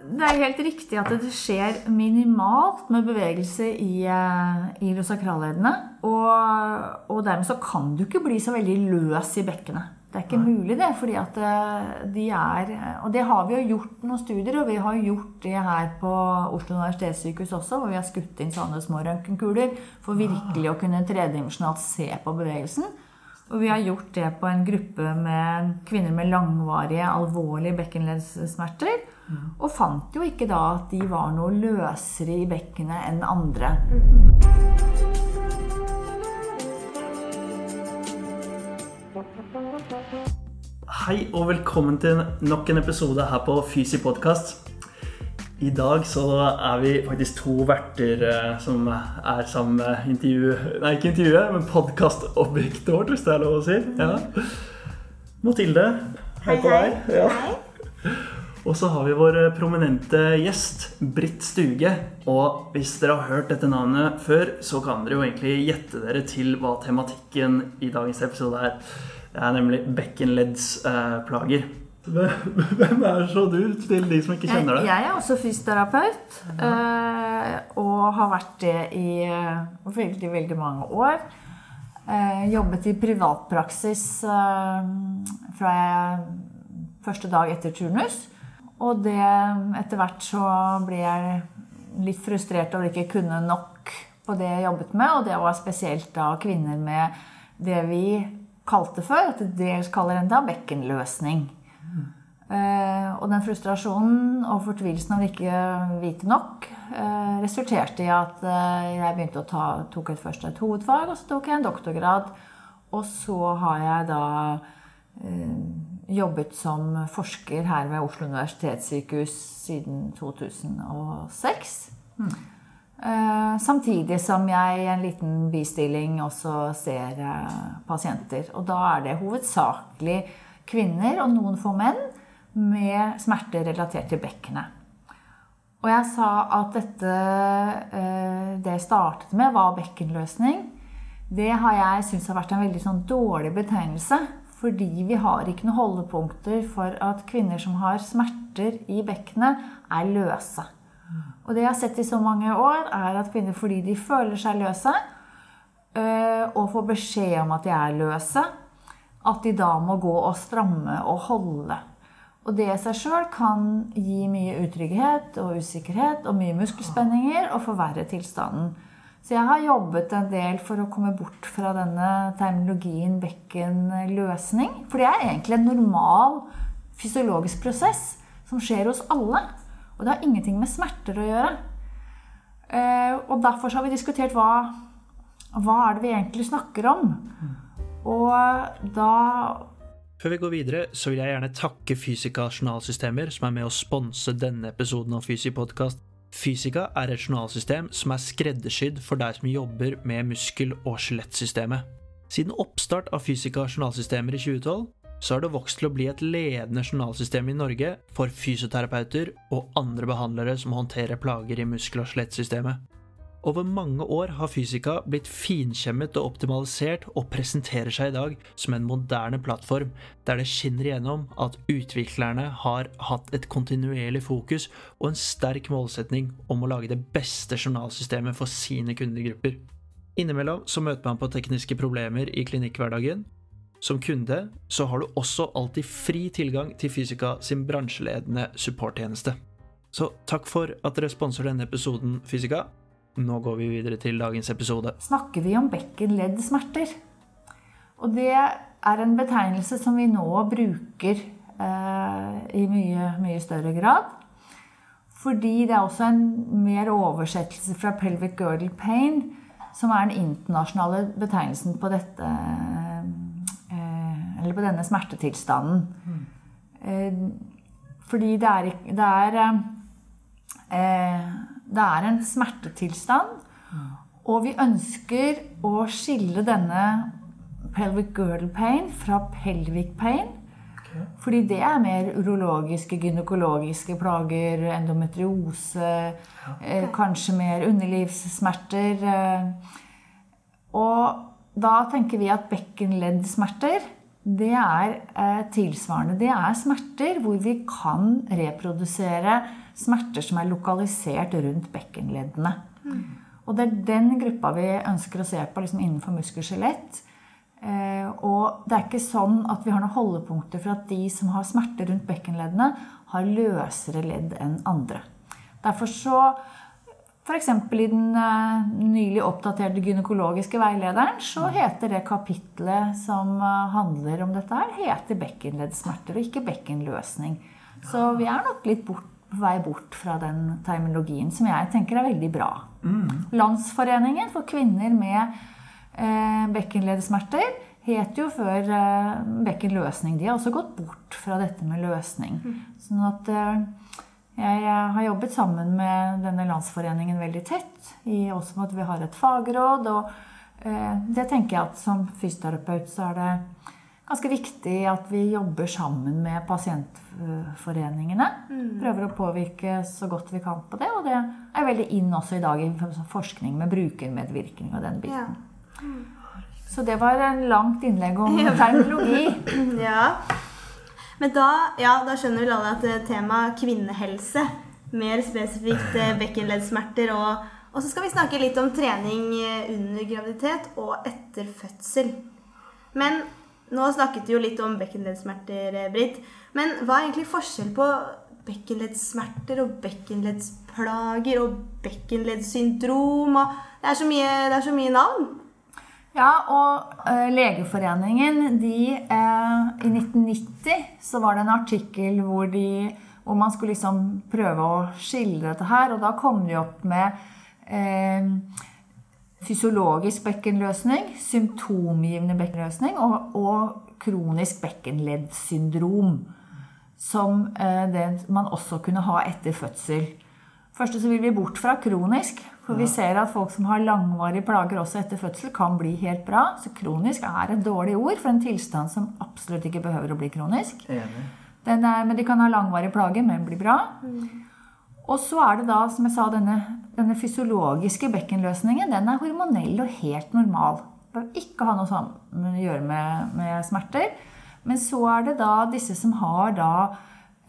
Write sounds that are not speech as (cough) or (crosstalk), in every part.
Det er helt riktig at det skjer minimalt med bevegelse i i iliosakralleddene. Og, og dermed så kan du ikke bli så veldig løs i bekkenet. Det er ikke mulig, det. fordi at eh, de er Og det har vi jo gjort noen studier, og vi har gjort det her på Oslo universitetssykehus også, hvor vi har skutt inn sånne små røntgenkuler for virkelig å kunne tredimensjonalt se på bevegelsen. Og vi har gjort det på en gruppe med kvinner med langvarige, alvorlige bekkenleddssmerter. Og fant jo ikke da at de var noe løsere i bekkenet enn andre. Hei og velkommen til nok en episode her på Fysi podkast. I dag så er vi faktisk to verter eh, som er sammen med intervju... Nei, ikke intervjuet, men podkastobjektet vårt, hvis det er lov å si. Ja. Mathilde, hei på deg. Ja. Og så har vi vår eh, prominente gjest, Britt Stuge. Og hvis dere har hørt dette navnet før, så kan dere jo egentlig gjette dere til hva tematikken i dagens episode er. Det er nemlig bekkenleddsplager. Hvem er så du, til de som ikke kjenner deg? jeg er også fysioterapeut, eh, og har vært det i eh, veldig, veldig mange år. Eh, jobbet i privatpraksis fra første dag etter turnus. Og det, etter hvert så ble jeg litt frustrert over ikke kunne nok på det jeg jobbet med. Og det var spesielt da kvinner med det vi kalte før, at det kaller en da bekkenløsning. Eh, og den frustrasjonen og fortvilelsen av ikke vite nok eh, resulterte i at eh, jeg begynte å ta, tok et, først et hovedfag, og så tok jeg en doktorgrad. Og så har jeg da jobbet som forsker her ved Oslo universitetssykehus siden 2006. Eh, samtidig som jeg i en liten bistilling også ser pasienter. Og da er det hovedsakelig kvinner og noen få menn med smerter relatert til bekkenet. Og jeg sa at dette eh, det jeg startet med, var bekkenløsning. Det har jeg syntes har vært en veldig sånn dårlig betegnelse. Fordi vi har ikke noen holdepunkter for at kvinner som har smerter i bekkenet, er løse. Og det jeg har sett i så mange år, er at kvinner fordi de føler seg løse, øh, og får beskjed om at de er løse, at de da må gå og stramme og holde. Og det i seg sjøl kan gi mye utrygghet og usikkerhet og mye muskelspenninger og forverre tilstanden. Så jeg har jobbet en del for å komme bort fra denne terminologien bekkenløsning. For det er egentlig en normal fysiologisk prosess som skjer hos alle. Og det har ingenting med smerter å gjøre. Eh, Og derfor så har vi diskutert hva, hva er det vi egentlig snakker om. Og da Før vi går videre, så vil jeg gjerne takke Fysika journalsystemer, som er med å sponse denne episoden av Fysi podkast. Fysika er et journalsystem som er skreddersydd for deg som jobber med muskel- og skjelettsystemet. Siden oppstart av Fysika journalsystemer i 2012, så har det vokst til å bli et ledende journalsystem i Norge for fysioterapeuter og andre behandlere som håndterer plager i muskel- og skjelettsystemet. Over mange år har Fysika blitt finkjemmet og optimalisert og presenterer seg i dag som en moderne plattform der det skinner igjennom at utviklerne har hatt et kontinuerlig fokus og en sterk målsetning om å lage det beste journalsystemet for sine kundegrupper. Innimellom så møter man på tekniske problemer i klinikkhverdagen. Som kunde så har du også alltid fri tilgang til Fysika sin bransjeledende supporttjeneste. Så takk for at dere sponser denne episoden, Fysika. Nå går vi videre til dagens episode. snakker vi om bekkenleddsmerter. Og det er en betegnelse som vi nå bruker eh, i mye, mye større grad. Fordi det er også en mer oversettelse fra pelvic girdle pain, som er den internasjonale betegnelsen på dette eh, Eller på denne smertetilstanden. Eh, fordi det er, det er eh, Det er en smertetilstand. Og vi ønsker å skille denne pelvic girdle pain fra pelvic pain. Fordi det er mer urologiske, gynekologiske plager, endometriose, okay. kanskje mer underlivssmerter. Eh. Og da tenker vi at bekkenleddsmerter det er eh, tilsvarende. Det er smerter hvor vi kan reprodusere smerter som er lokalisert rundt bekkenleddene. Mm. Og det er den gruppa vi ønsker å se på liksom innenfor muskel og skjelett. Eh, og det er ikke sånn at vi har noen holdepunkter for at de som har smerter rundt bekkenleddene, har løsere ledd enn andre. Derfor så F.eks. i den uh, nylig oppdaterte gynekologiske veilederen så heter det kapitlet som uh, handler om dette her, heter bekkenleddsmerter og ikke bekkenløsning. Så vi er nok litt bort, på vei bort fra den terminologien som jeg tenker er veldig bra. Mm. Landsforeningen for kvinner med eh, bekkenledesmerter het jo før bekkenløsning. De har også gått bort fra dette med løsning. Mm. Sånn at jeg har jobbet sammen med denne landsforeningen veldig tett, i også med at vi har et fagråd. og eh, det tenker jeg at som fysioterapeut så er det ganske viktig at vi jobber sammen med pasientforeningene. Mm. Prøver å påvirke så godt vi kan på det. Og det er veldig inn også i dag i forskning med brukermedvirkning og den biten. Ja. Mm. Så det var en langt innlegg om terminologi. (laughs) ja. Men da, ja, da skjønner vel alle at eh, temaet kvinnehelse, mer spesifikt eh, bekkenleddsmerter og Og så skal vi snakke litt om trening eh, under graviditet og etter fødsel. Men nå snakket vi jo litt om bekkenleddsmerter, Britt. Men hva er egentlig forskjell på bekkenleddssmerter og bekkenleddsplager og bekkenleddssyndrom? Det, er så mye, er så mye navn. Ja, og uh, Legeforeningen de uh, I 1990 så var det en artikkel hvor, de, hvor, man skulle liksom prøve å skille dette her. Og da kom de opp med uh, fysiologisk bekkenløsning, symptomgivende bekkenløsning og, og kronisk bekkenleddsyndrom. Som det man også kunne ha etter fødsel. Først så vil vi bort fra kronisk. For vi ser at folk som har langvarige plager også etter fødsel, kan bli helt bra. Så kronisk er et dårlig ord for en tilstand som absolutt ikke behøver å bli kronisk. Er, men de kan ha langvarige plager, men bli bra. Mm. Og så er det da, som jeg sa, denne, denne fysiologiske bekkenløsningen. Den er hormonell og helt normal. Det bør ikke ha noe å gjøre med, med smerter. Men så er det da disse som har da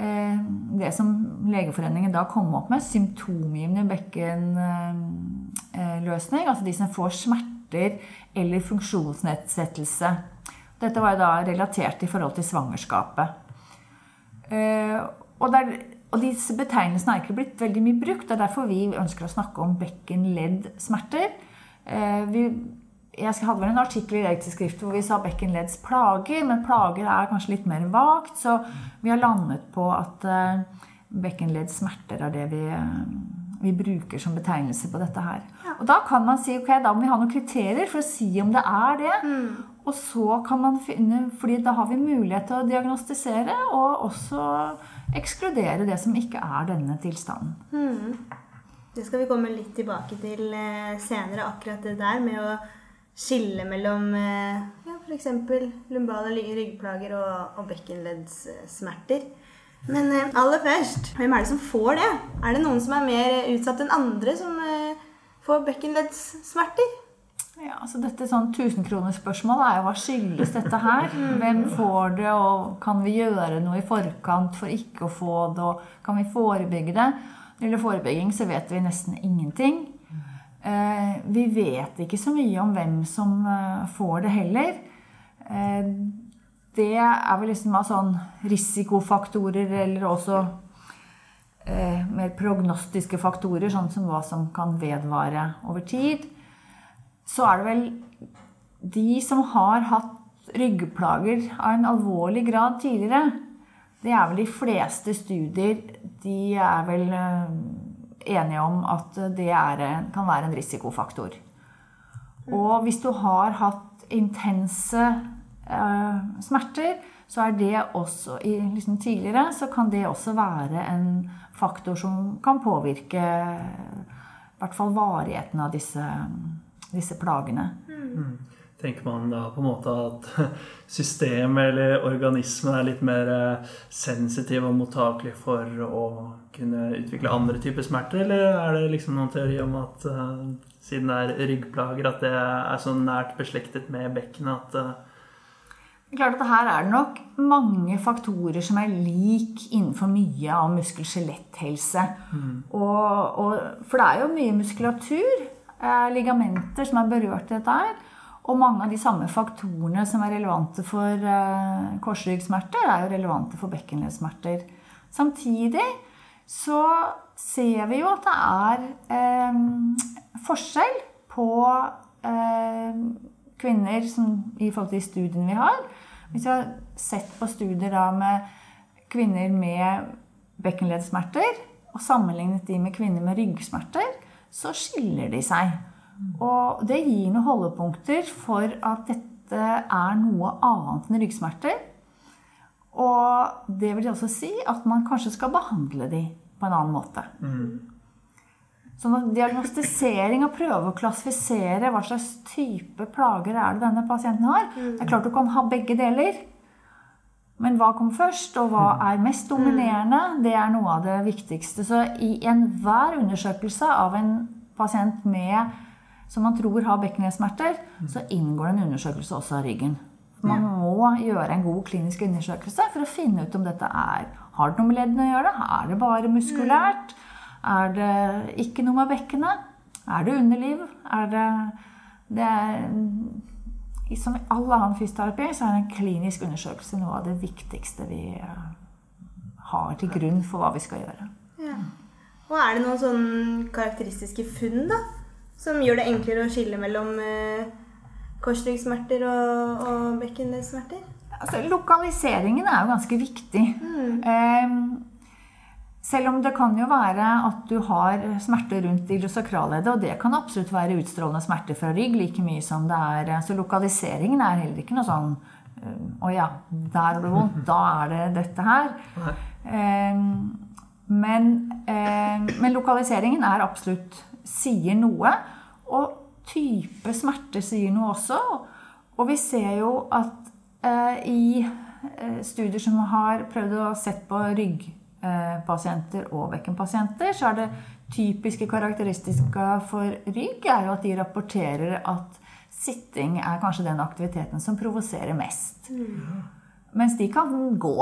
Eh, det som Legeforeningen da kom opp med, symptomgivende bekkenløsning. Altså de som får smerter eller funksjonsnedsettelse. Dette var jo da relatert i forhold til svangerskapet. Eh, og, der, og disse betegnelsene har ikke blitt veldig mye brukt. Det er derfor vi ønsker å snakke om bekkenleddsmerter. Eh, jeg hadde vel en artikkel i Elektrisk hvor vi sa bekkenledds plager, men plager er kanskje litt mer vagt, så vi har landet på at bekkenleddsmerter smerter er det vi, uh, vi, bruker som betegnelse på dette her. Og da kan man si ok, da må vi ha noen kriterier for å si om det er det. Mm. Og så kan man finne, fordi da har vi mulighet til å diagnostisere og også ekskludere det som ikke er denne tilstanden. Mm. Det skal vi komme litt tilbake til eh, senere, akkurat det der med å skille mellom eh, ja, f.eks. lumbale ryggplager og, og bekkenleddssmerter. Men eh, aller først, hvem er det som får det? Er det noen som er mer utsatt enn andre som får bekkenleddssmerter? Ja, så dette sånn tusenkronersspørsmålet er jo hva skyldes dette her? Hvem får det, og kan vi gjøre noe i forkant for ikke å få det, og kan vi forebygge det? Når det gjelder forebygging, så vet vi nesten ingenting. Eh, vi vet ikke så mye om hvem som eh, får det heller. Eh, det er vel liksom av sånn risikofaktorer eller også mer prognostiske faktorer, sånn som hva som kan vedvare over tid. Så er det vel de som har hatt ryggplager av en alvorlig grad tidligere, det er vel de fleste studier De er vel enige om at det er, kan være en risikofaktor. Og hvis du har hatt intense eh, smerter, så er det også liksom tidligere så kan det også være en faktor som kan påvirke i hvert fall varigheten av disse, disse plagene. Tenker man da på en måte at (laughs) systemet eller organismen er litt mer eh, sensitiv og mottakelig for å kunne utvikle andre typer smerter, eller er det liksom noen teori om at eh, siden det er ryggplager, at det er så nært beslektet med bekkenet at eh, klart at Her er det nok mange faktorer som er lik innenfor mye av muskel-skjeletthelse. Og, for det er jo mye muskulatur, ligamenter, som er berørt i dette her. Og mange av de samme faktorene som er relevante for eh, korsryggsmerter, er jo relevante for bekkenleddsmerter. Samtidig så ser vi jo at det er eh, forskjell på eh, kvinner som, i forhold til de studiene vi har. Hvis vi har sett på studier da med kvinner med bekkenleddsmerter og sammenlignet de med kvinner med ryggsmerter, så skiller de seg. Og det gir noen holdepunkter for at dette er noe annet enn ryggsmerter. Og det vil også si at man kanskje skal behandle de på en annen måte. Så at diagnostisering og prøve å klassifisere hva slags type plager er det denne pasienten har Det er klart du kan ha begge deler. Men hva kom først, og hva er mest dominerende? Det er noe av det viktigste. Så i enhver undersøkelse av en pasient med, som man tror har bekkenleddsmerter, så inngår det en undersøkelse også av ryggen. Man må gjøre en god klinisk undersøkelse for å finne ut om dette er Har det noe med leddene å gjøre? Er det bare muskulært? Er det ikke noe med bekkenet? Er det underliv? Er det, det er, Som i all annen fysioterapi så er en klinisk undersøkelse noe av det viktigste vi eh, har til grunn for hva vi skal gjøre. Ja. Og er det noen sånne karakteristiske funn da, som gjør det enklere å skille mellom eh, korsryggsmerter og, og bekkenleddsmerter? Altså, lokaliseringen er jo ganske viktig. Eh, selv om det kan jo være at du har smerter rundt illusakralleddet, og det kan absolutt være utstrålende smerter fra rygg like mye som det er Så lokaliseringen er heller ikke noe sånn Å ja, der har du vondt, da er det dette her. Eh, men, eh, men lokaliseringen er absolutt sier noe. Og type smerte sier noe også. Og vi ser jo at eh, i eh, studier som har prøvd å sett på ryggpasienter og bekkenpasienter, så er det typiske karakteristika for rygg er jo at de rapporterer at sitting er kanskje den aktiviteten som provoserer mest. Mens de kan gå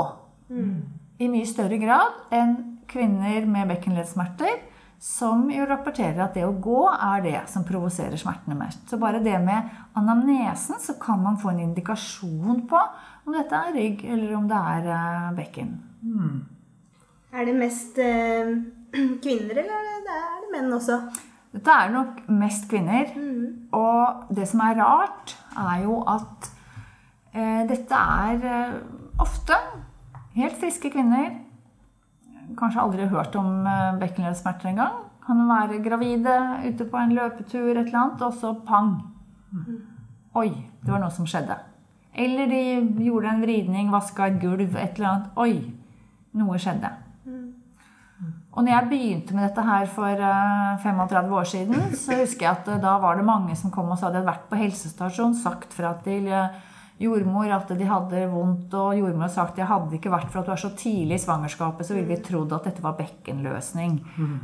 i mye større grad enn kvinner med bekkenleddsmerter, som jo rapporterer at det å gå er det som provoserer smertene mest. Så bare det med anamnesen, så kan man få en indikasjon på om dette er rygg eller om det er bekken. bekken. Er det mest eh, (clears throat) kvinner, eller er det, er det menn også? Dette er nok mest kvinner. Og det som er rart, er jo at eh, dette er eh, ofte helt friske kvinner. Kanskje aldri hørt om eh, bekkenleddsmerter engang. Kan være gravide, ute på en løpetur, et eller annet, og så pang. Oi, det var noe som skjedde. Eller de gjorde en vridning, vaska et gulv, et eller annet. Oi, noe skjedde. Og når jeg begynte med dette her for eh, 35 år siden, så husker jeg at eh, da var det mange som kom og sa de hadde vært på helsestasjon, sagt fra til eh, jordmor at de hadde vondt, og jordmor hadde sagt jeg hadde ikke vært for at du er så tidlig i svangerskapet, så ville vi trodd at dette var bekkenløsning.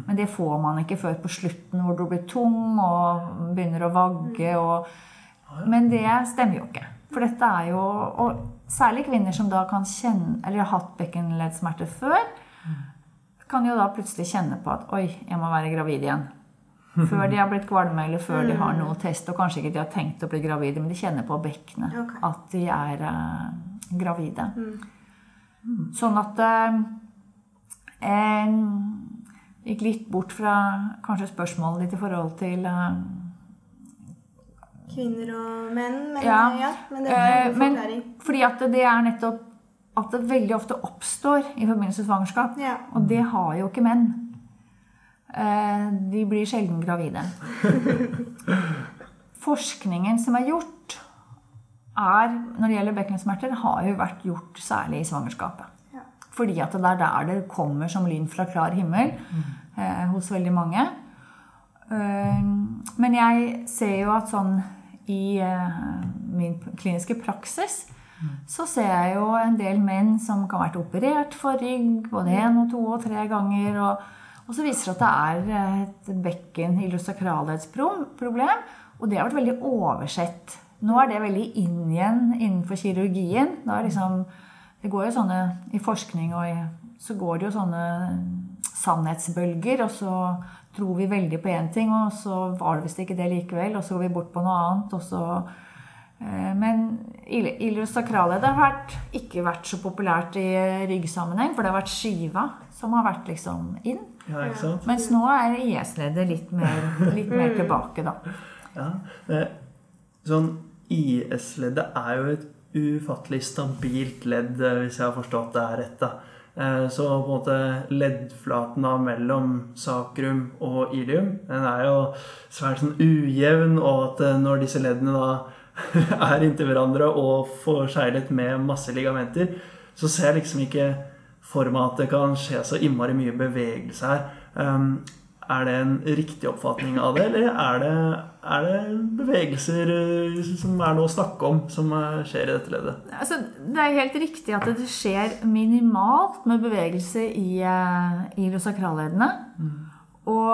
Men det får man ikke før på slutten, hvor du blir tung og begynner å vagge. Og... Men det stemmer jo ikke. For dette er jo Og særlig kvinner som da kan kjenne, eller har hatt bekkenleddsmerter før, kan jo da plutselig kjenne på at oi, jeg må være gravid igjen. (laughs) Før de har blitt kvalme, eller før de har noe test, og kanskje ikke de har tenkt å bli gravide, men de kjenner på bekkenet okay. at de er eh, gravide. Sånn at eh, eh, Gikk litt bort fra kanskje spørsmålet ditt i forhold til eh, Kvinner og menn? Men, Ja. ja, men det er Eh, en men forklaring. fordi at det er nettopp at det veldig ofte oppstår i forbindelse med svangerskap. Ja. Og det har jo ikke menn. Eh, De blir sjelden gravide. (laughs) Forskningen som er gjort, er, når det gjelder bekkensmerter, har jo vært gjort særlig i svangerskapet. Ja. Fordi at det er der det kommer som lyn fra klar himmel eh, hos veldig mange. Eh, Men jeg ser jo at sånn i eh, min kliniske praksis så ser jeg jo en del menn som kan ha vært operert for rygg både én og to og tre ganger. Og, og så viser det at det er et bekken illusakralhetsproblem. Og det har vært veldig oversett. Nå er det veldig inn igjen innenfor kirurgien. Da er liksom, det går jo sånne, I forskning og i, så går det jo sånne sannhetsbølger, og så tror vi veldig på én ting, og så var det visst ikke det likevel, og så går vi bort på noe annet, og så eh, Men det har vært, ikke vært så populært i ryggsammenheng, for det har vært skiva som har vært liksom inn. Ja, ikke sant? Mens nå er IS-leddet litt, mer- litt mer tilbake, da. Ja. eh, Sånn IS-leddet er jo et ufattelig stabilt ledd, eh, hvis jeg har forstått det er rett. da. Eh, Så på en måte leddflaten da mellom sakrum og ilium, den er jo svært sånn ujevn, og at eh, når disse leddene da (laughs) er inntil hverandre og forseglet med masse ligamenter, så ser jeg liksom ikke for meg at det kan skje så innmari mye bevegelse her. Um, er det en riktig oppfatning av det, eller er det, er det bevegelser eh, som er noe å snakke om, som eh, skjer i dette leddet? Altså, det er helt riktig at det skjer minimalt med bevegelse i, i i Mm. Og,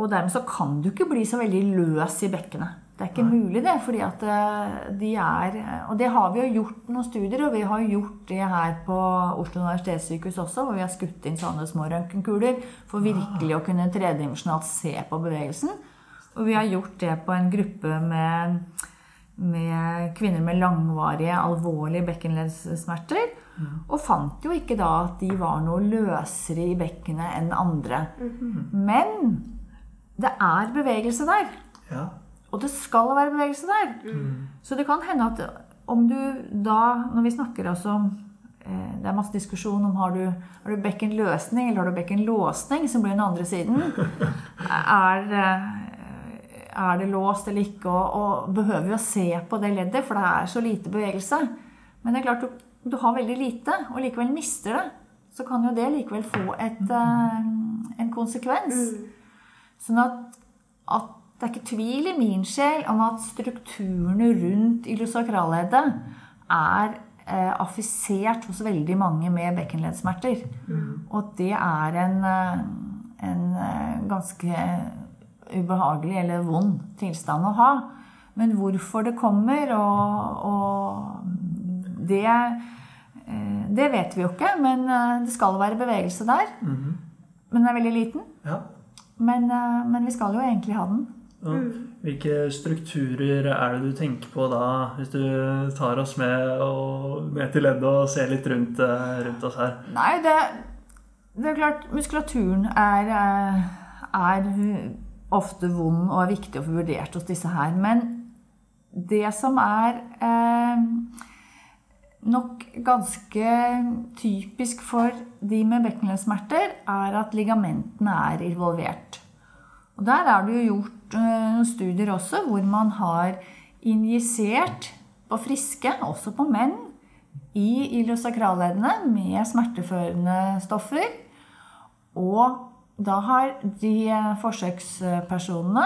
og dermed så kan du ikke bli så veldig løs i bekkenet. Det er ikke mulig, det. fordi at eh, de er Og det har vi jo gjort noen studier, og vi har gjort det her på Oslo universitetssykehus også, hvor vi har skutt inn sånne små røntgenkuler for virkelig å kunne tredimensjonalt se på bevegelsen. Og vi har gjort det på en gruppe med med kvinner med langvarige, alvorlige bekkenleddssmerter. Og fant jo ikke da at de var noe løsere i bekkenet enn andre. Men det er bevegelse der. Ja. Og det skal være bevegelse der. Så det kan hende at om du da, når vi snakker også om eh, det er masse diskusjon om har du, har du bekkenløsning eller har du bekkenlåsning, som blir den andre siden. (laughs) Er, eh, er det låst eller ikke? Og, og behøver vi å se på det leddet, for det er så lite bevegelse. Men det er klart, du, du har veldig lite, og likevel mister det. Så kan jo det likevel få et, eh, en konsekvens. Sånn at, at det er ikke tvil i min sjel om at strukturene rundt iliosakralleddet er eh, affisert hos veldig mange med bekkenleddsmerter. Og at det er en, eh, en eh, ganske ubehagelig eller vond tilstand å ha. Men hvorfor det kommer, og, og det, eh, det vet vi jo ikke. Men det skal være bevegelse der. Men den er veldig liten. ja. Men, men vi skal jo egentlig ha den. Og hvilke strukturer er det du tenker på da, hvis du tar oss med, og, med til leddet og ser litt rundt, eh, rundt oss her? Nei, det, det er klart Muskulaturen er, eh, er ofte vond og er viktig å få vurdert hos disse her. Men det som er eh, nok ganske typisk for de med bekkenleddsmerter, er at ligamentene er involvert. Og der er det jo gjort studier også hvor man har injisert på friske, også på menn, i iliosakralleddene med smerteførende stoffer. Og da har de eh, forsøkspersonene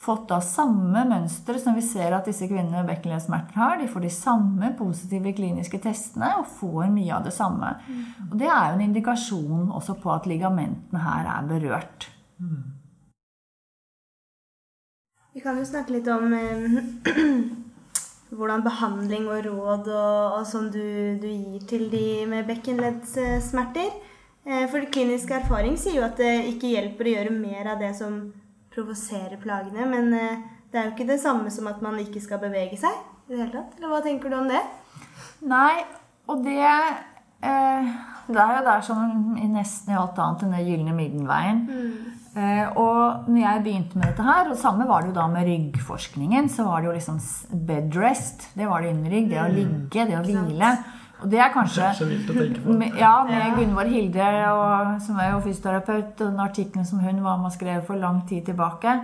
fått da samme mønster som vi ser at disse kvinnene med bekkenleddsmerter har. De får de samme positive kliniske testene og får mye av det samme. Og det er jo en indikasjon også på at ligamentene her er berørt. Vi kan jo snakke litt om eh, (clears throat) hvordan behandling og råd og, og sånn du, du gir til de med bekkenleddsmerter. Eh, for klinisk erfaring sier jo at det ikke hjelper å gjøre mer av det som provoserer plagene, men eh, det er jo ikke det samme som at man ikke skal bevege seg i det hele tatt. Eller hva tenker du om det? Nei, og det eh, Det er jo der som i nesten i alt annet den gylne middelveien. Eh, og når jeg begynte med dette her, og samme var det jo da med ryggforskningen, så var det jo liksom bed rest. Det var det innen rygg. Det å ligge, det å hvile. Og det er kanskje Så vilt å tenke på. med, ja, med Gunvor Hilde, og, som er jo fysioterapeut, og den artikkelen som hun var med og skrev for lang tid tilbake,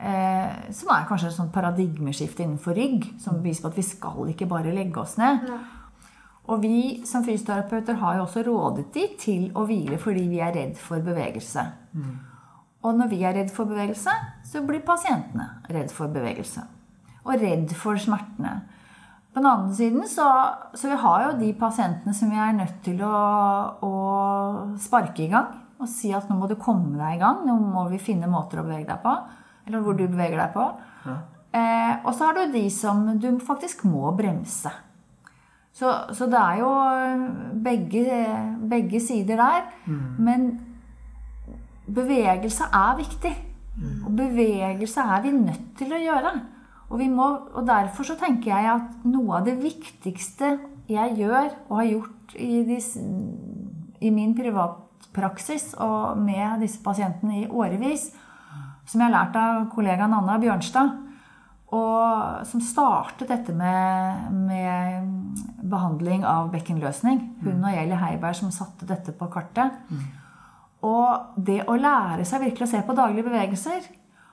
eh, som er kanskje et sånt paradigmeskifte innenfor rygg, som viser på at vi skal ikke bare legge oss ned. Og vi som fysioterapeuter har jo også rådet de til å hvile fordi vi er redd for bevegelse. Og når vi er redd for bevegelse, så blir pasientene redd for bevegelse. Og redd for smertene. På den andre siden så, så vi har jo de pasientene som vi er nødt til å, å sparke i gang. Og si at nå må du komme deg i gang. Nå må vi finne måter å bevege deg på. Eller hvor du beveger deg på. Eh, og så har du de som du faktisk må bremse. Så, så det er jo begge, begge sider der. Men bevegelse er viktig. Og bevegelse er vi nødt til å gjøre. Og, vi må, og derfor så tenker jeg at noe av det viktigste jeg gjør, og har gjort i, dis, i min privatpraksis og med disse pasientene i årevis, som jeg har lært av kollegaen Anna Bjørnstad, og som startet dette med, med behandling av bekkenløsning. Hun og Eli Heiberg som satte dette på kartet. Og det å lære seg virkelig å se på daglige bevegelser,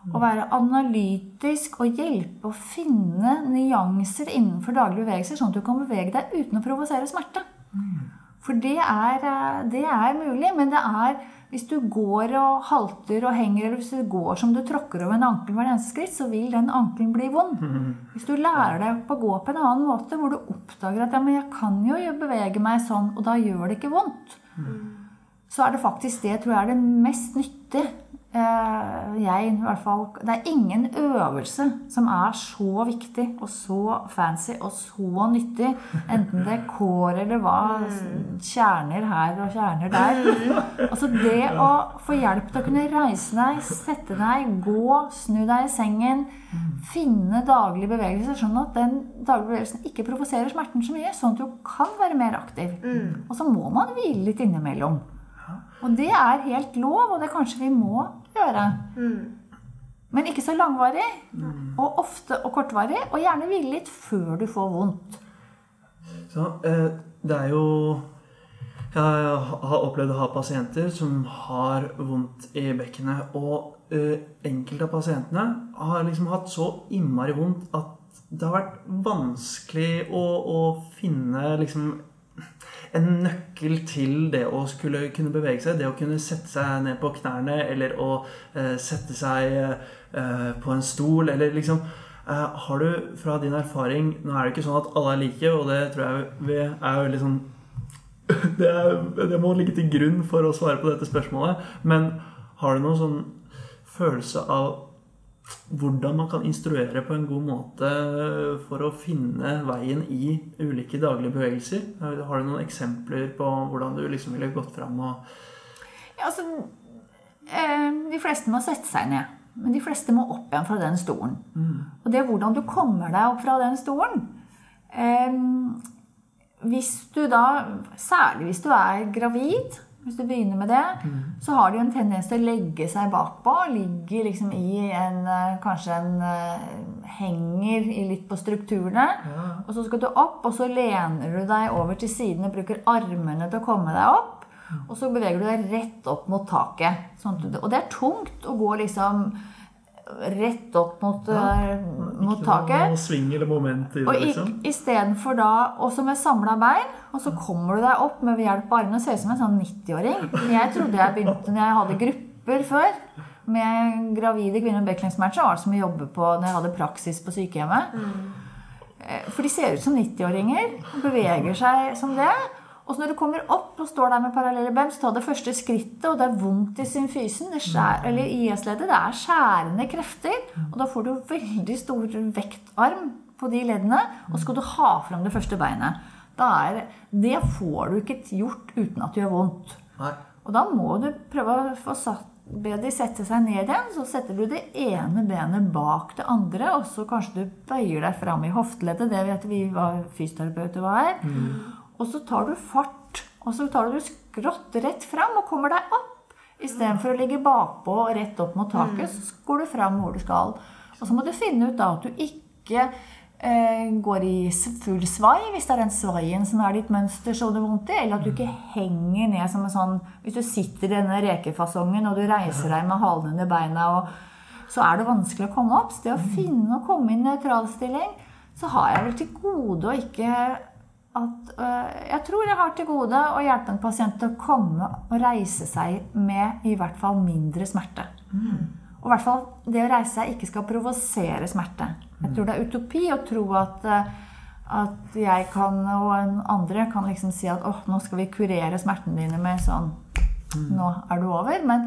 å være analytisk og hjelpe å finne nyanser innenfor daglige bevegelser, sånn at du kan bevege deg uten å provosere smerte. For det er, det er mulig, men det er hvis du går og halter og henger, eller hvis du går som du tråkker over en ankel hver eneste skritt, så vil den ankelen bli vond. (laughs) Hvis du lærer deg å gå på en annen måte, hvor du oppdager at ja, men jeg kan jo bevege meg sånn, og da gjør det ikke vondt, så er det faktisk det tror jeg er det mest nyttige. Eh, jeg i hvert fall Det er ingen øvelse som er så viktig og så fancy og så nyttig, enten det er kår eller hva, kjerner her og kjerner der. Altså det å få hjelp til å kunne reise deg, sette deg, gå, snu deg i sengen, finne daglige bevegelser, sånn at den daglige bevegelsen ikke provoserer smerten så mye, sånn at du kan være mer aktiv. Og så må man hvile litt innimellom. Og det er helt lov, og det kanskje vi må gjøre. Men ikke så langvarig. Og ofte og kortvarig. Og gjerne hvile litt før du får vondt. Så, eh, det er jo Jeg har opplevd å ha pasienter som har vondt i bekkenet. Og eh, enkelte av pasientene har liksom hatt så innmari vondt at det har vært vanskelig å, å finne liksom en nøkkel til det å skulle kunne bevege seg. Det å kunne sette seg ned på knærne, eller å eh, sette seg eh, på en stol, eller liksom eh, Har du fra din erfaring Nå er det ikke sånn at alle er like, og det tror jeg vi er veldig sånn (laughs) det, er, det må ligge til grunn for å svare på dette spørsmålet. Men har du noen sånn følelse av hvordan man kan instruere på en god måte for å finne veien i ulike daglige bevegelser. Har du noen eksempler på hvordan du liksom ville gått fram og Ja, altså eh, De fleste må sette seg ned. Men de fleste må opp igjen fra den stolen. Og det er hvordan du kommer deg opp fra den stolen. Eh, hvis du da, Særlig hvis du er gravid, hvis du begynner med det, så har de jo en tendens til å legge seg bakpå. Ligge liksom i en eh, Kanskje en eh, henger i litt på strukturene. Og så skal du opp, og så lener du deg over til siden og bruker armene til å komme deg opp. Og så beveger du deg rett opp mot taket. Sånn du, og det er tungt å gå liksom rett opp mot, eh, mot Ikke taket. noe sving eller moment i Og det, liksom? istedenfor da også med samla bein, og så kommer du deg opp med ved hjelp av armene. Ser ut som en sånn 90-åring. Jeg trodde jeg begynte når jeg hadde grupper før med gravide kvinner med backlengsmatcher var det som å jobbe på når jeg hadde praksis på sykehjemmet. Mm. For de ser ut som 90-åringer og beveger seg som det. Og så når du kommer opp og står der med parallelle bems, så ta det første skrittet, og det er vondt i symfysen, skjær, eller IS-leddet, det er skjærende krefter. Og da får du veldig stor vektarm på de leddene, og skal du ha fram det første beinet. Da er, det får du ikke gjort uten at det gjør vondt. Nei. Og da må du prøve å få satt, be de sette seg ned igjen. Så setter du det ene benet bak det andre, og så kanskje du bøyer deg fram i hofteleddet. Det vet vi hva fysioterapeuter hva er. Og så tar du fart, og så tar du skrått rett fram og kommer deg opp. Istedenfor å ligge bakpå og rett opp mot taket, så går du fram hvor du skal. Og så må du finne ut da at du ikke eh, går i full svai, hvis det er den svaien som er ditt mønster så det vondt i, eller at du ikke henger ned som en sånn Hvis du sitter i denne rekefasongen og du reiser deg med halen under beina, og, så er det vanskelig å komme opp. Så det å finne og komme i nøytral stilling, så har jeg vel til gode å ikke at øh, Jeg tror jeg har til gode å hjelpe en pasient til å komme og reise seg med i hvert fall mindre smerte. Og i hvert fall det å reise seg ikke skal provosere smerte. Jeg tror det er utopi å tro at, øh, at jeg kan, og en andre kan liksom si at åh, nå skal vi kurere smertene dine med sånn Nå er du over. Men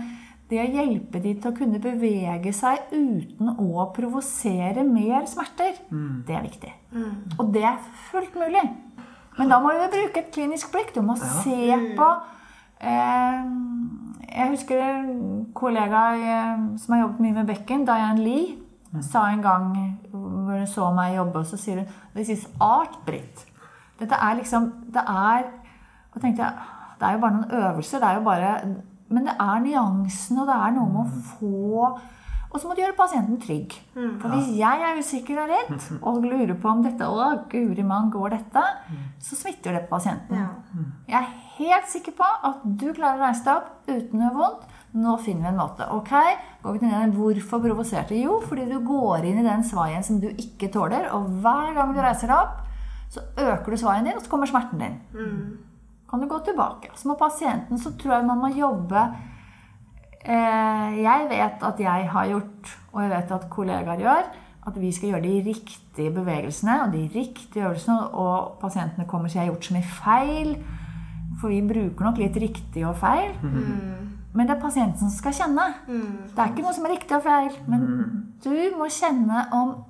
det å hjelpe de til å kunne bevege seg uten å provosere mer smerter, det er viktig. Og det er fullt mulig. Men da må vi bruke et klinisk blikk. Du må se på eh, Jeg husker en kollega eh, som har jobbet mye med bekken, Diane Lee, sa en gang hvor hun så meg jobbe, og så sier hun This is art, Britt. Dette er liksom Det er Og tenkte jeg Det er jo bare noen øvelser. Det er jo bare Men det er nyansene, og det er noe med å få og så må du gjøre pasienten trygg. For hvis jeg er usikker og redd (laughs) og lurer på om dette Å, guri mann, går dette? Så smitter det på pasienten. Ja. Jeg er helt sikker på at du klarer å reise deg opp uten noe vondt. Nå finner vi en måte. Ok, går vi til den Hvorfor provoserte? Jo, fordi du går inn i den svaien som du ikke tåler. Og hver gang du reiser deg opp, så øker du svaien din, og så kommer smerten din. Kan du gå tilbake. Så må pasienten, så tror jeg man må jobbe Jeg vet at jeg har gjort, og jeg vet at kollegaer gjør, at vi skal gjøre de riktige bevegelsene og de riktige øvelsene, og pasientene kommer og sier 'jeg har gjort så mye feil'. For vi bruker nok litt riktig og feil. Men det er pasienten som skal kjenne. Det er ikke noe som er riktig og feil. Men du må kjenne om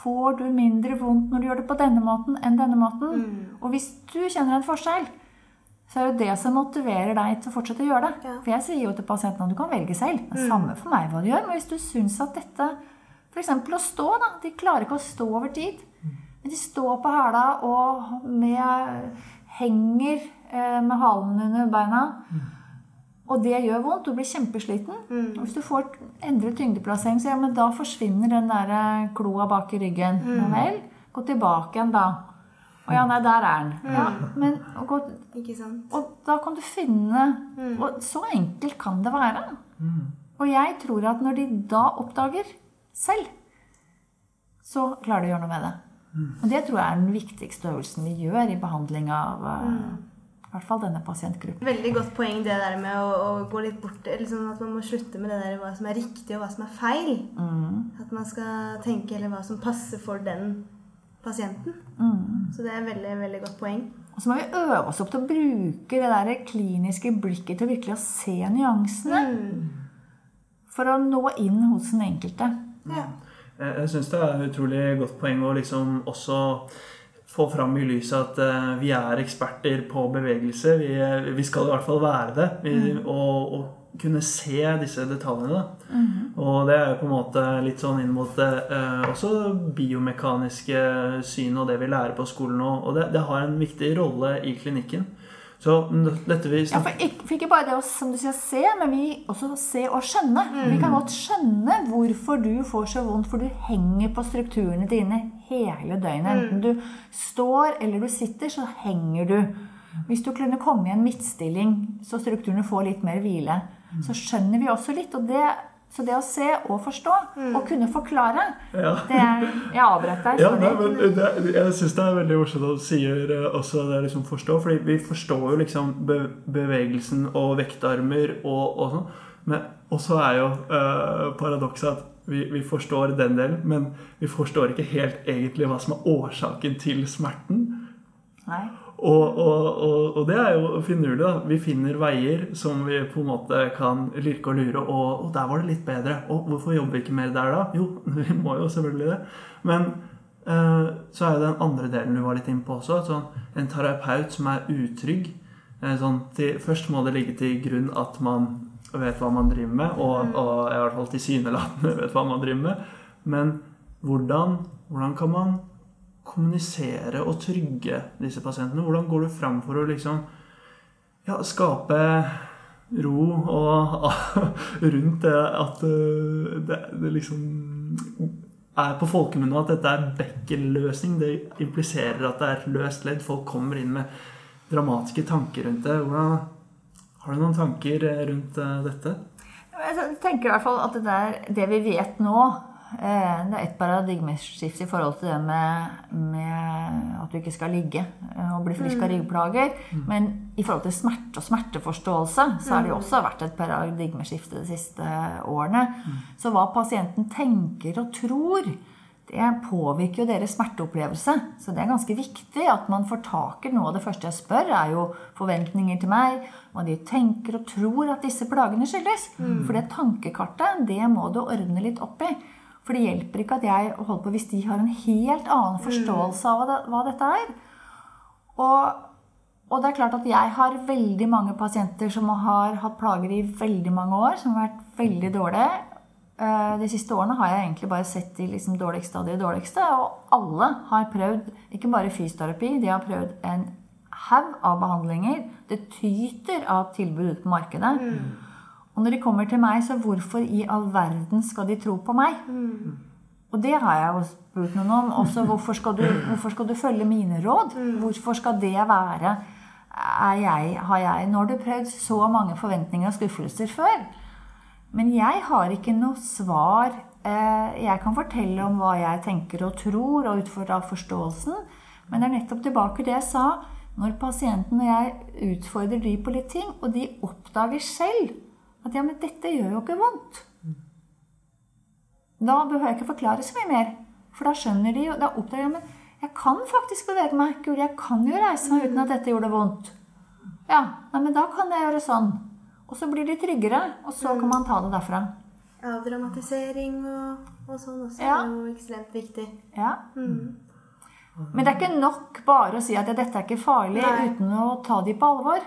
Får du mindre vondt når du gjør det på denne måten enn denne måten? Og hvis du kjenner en forskjell, så er jo det som motiverer deg til å fortsette å gjøre det. Ja. For jeg sier jo til pasientene at du kan velge selv. Det er samme for meg hva du gjør. Men hvis du syns at dette F.eks. å stå, da. De klarer ikke å stå over tid. Men de står på hæla og med, henger eh, med halen under beina. Og det gjør vondt. Du blir kjempesliten. Og hvis du får endret tyngdeplassering, så ja, men da forsvinner den der eh, kloa bak i ryggen. Ja vel. Gå tilbake igjen, da. Å ja, nei, der er den. Ja, men og, gå, Ikke sant? og da kan du finne Og så enkelt kan det være. Og jeg tror at når de da oppdager selv, så klarer de å gjøre noe med det. Og det tror jeg er den viktigste øvelsen vi gjør i behandling av eh, i hvert fall denne pasientgruppen. Veldig godt poeng det der med å, å gå litt bort liksom At man må slutte med det der hva som er riktig og hva som er feil. At man skal tenke eller hva som passer for den pasienten. Så det er et veldig, veldig godt poeng. Og så må vi øve oss opp til å bruke det der kliniske blikket til virkelig å se nyansene. For å nå inn hos den enkelte. Ja. Jeg, jeg syns det er et utrolig godt poeng å liksom også få fram i lyset at eh, vi er eksperter på bevegelse. Vi, eh, vi skal i hvert fall være det. Vi, og, og kunne se disse detaljene. Da. Og det er jo på en måte litt sånn inn mot det eh, også biomekaniske syn og det vi lærer på skolen nå. Og det, det har en viktig rolle i klinikken. Så dette vi Ja, for ikke, for ikke bare det å som du sier, se, men vi også se og skjønne. Vi kan godt skjønne hvorfor du får så vondt, for du henger på strukturene dine hele døgnet. Enten du står eller du sitter, så henger du. Hvis du kunne komme i en midtstilling, så strukturene får litt mer hvile, så skjønner vi også litt. og det så det å se og forstå, og kunne forklare Ja. det er, Jeg avbrøt deg. Ja, nei, men det, Jeg syns det er veldig morsomt at du sier eh, også det liksom forstå. fordi vi forstår jo liksom be, bevegelsen og vektarmer og, og sånn. Men også er jo uh, paradokset at vi, vi forstår den delen, men vi forstår ikke helt egentlig hva som er årsaken til smerten. Nei. Og, og, og, og det er jo finurlig. da. Vi finner veier som vi på en måte kan lirke og lure. Og, der var det litt bedre. Og hvorfor jobber vi ikke mer der da? Jo, (laughs) vi må jo selvfølgelig det. Men eh, så er jo den andre delen du var litt inne på også. Sånn, en terapeut som er utrygg. eh, sånn, til, først må det ligge til grunn at man vet hva man driver med, og, og i hvert fall tilsynelatende (laughs) vet hva man driver med. Men hvordan, hvordan kan man kommunisere og trygge disse pasientene? Hvordan går du fram for å liksom ja, skape ro og (laughs) rundt det at uh, det, det liksom er på folkemunne at dette er Becker-løsning. Det impliserer at det er løst ledd. Folk kommer inn med dramatiske tanker rundt det. Hvordan, har du noen tanker eh, rundt eh, dette? Jeg tenker i hvert fall at det, der, det vi vet nå, eh, det er et paradigmeskifte i forhold til det med, med at du ikke skal ligge eh, og bli frisk av ryggplager. Men i forhold til smerte og smerteforståelse så har det jo også vært et paradigmeskifte de siste årene. Så hva pasienten tenker og tror, det påvirker jo deres smerteopplevelse. Så det er ganske viktig at man får tak i noe av det første jeg spør, er jo forventninger til meg. Hva de tenker og tror at disse plagene skyldes. For det tankekartet, det må du ordne litt opp i. For det hjelper ikke at jeg holder på hvis de har en helt annen forståelse av hva, det, hva dette er. Og, og det er klart at jeg har veldig mange pasienter som har hatt plager i veldig mange år, som har vært veldig dårlige. Eh, De siste årene har jeg egentlig bare sett de liksom dårligste av de dårligste. Og alle har prøvd ikke bare fysioterapi, de har prøvd en haug av behandlinger. Det tyter av tilbud ute på markedet. Og når de kommer til meg, så hvorfor i all verden skal de tro på meg? Og det har jeg jo spurt noen om. Også hvorfor skal du, hvorfor skal du følge mine råd? Hvorfor skal det være er jeg, har jeg, Nå har du prøvd så mange forventninger og skuffelser før. Men jeg har ikke noe svar. Eh, Jeg kan fortelle om hva jeg tenker og tror, og ut fra forståelsen. Men det er nettopp tilbake til det jeg sa. Når pasienten og jeg utfordrer de på litt ting, og de oppdager selv at ja, men dette gjør jo ikke vondt. Da behøver jeg ikke forklare så mye mer. For da skjønner de jo Da oppdager jeg men jeg kan faktisk bevege meg. Gud, jeg kan jo reise meg uten at dette gjorde vondt. Ja, nei, men da kan jeg gjøre sånn. Og så blir de tryggere, og så kan man ta det derfra. Avdramatisering og, og sånn også Ja. er jo ekstremt viktig. Ja. Men det er ikke nok bare å si at dette er ikke farlig, Nei. uten å ta de på alvor.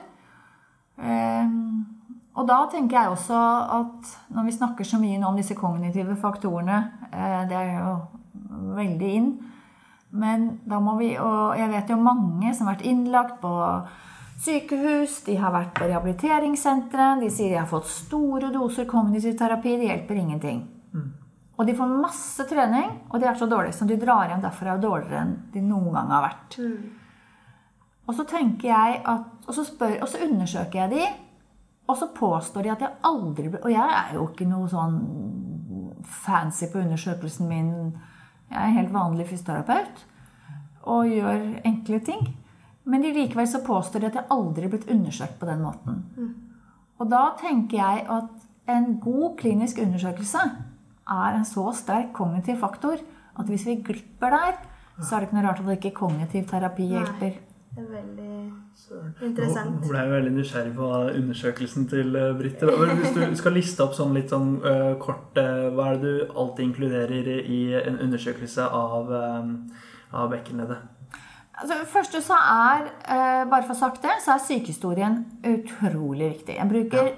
Ehm, og da tenker jeg også at når vi snakker så mye nå om disse kognitive faktorene eh, Det er jo veldig inn. Men da må vi Og jeg vet jo mange som har vært innlagt på sykehus, de har vært på rehabiliteringssentre. De sier de har fått store doser kognitiv terapi. Det hjelper ingenting. Og de får masse trening, og de er så dårlige som de drar hjem derfra og dårligere enn de noen gang har vært. Og så tenker jeg at, og så, spør, og så undersøker jeg de, og så påstår de at jeg aldri ble Og jeg er jo ikke noe sånn fancy på undersøkelsen min. Jeg er en helt vanlig fysioterapeut og gjør enkle ting. Men de likevel så påstår de at jeg aldri er blitt undersøkt på den måten. Og da tenker jeg at en god klinisk undersøkelse er en så sterk kognitiv faktor at hvis vi glipper der, så er det ikke noe rart at ikke kognitiv terapi hjelper. Det er veldig Nå interessant. ble jeg veldig nysgjerrig på undersøkelsen til eh, Britte. Hvis du (laughs) skal liste opp sånn litt sånn uh, kort uh, Hva er det du alltid inkluderer i en undersøkelse av, uh, av bekkenleddet? Altså, først så er, eh, bare for å sagt det, så er sykehistorien utrolig viktig. Jeg bruker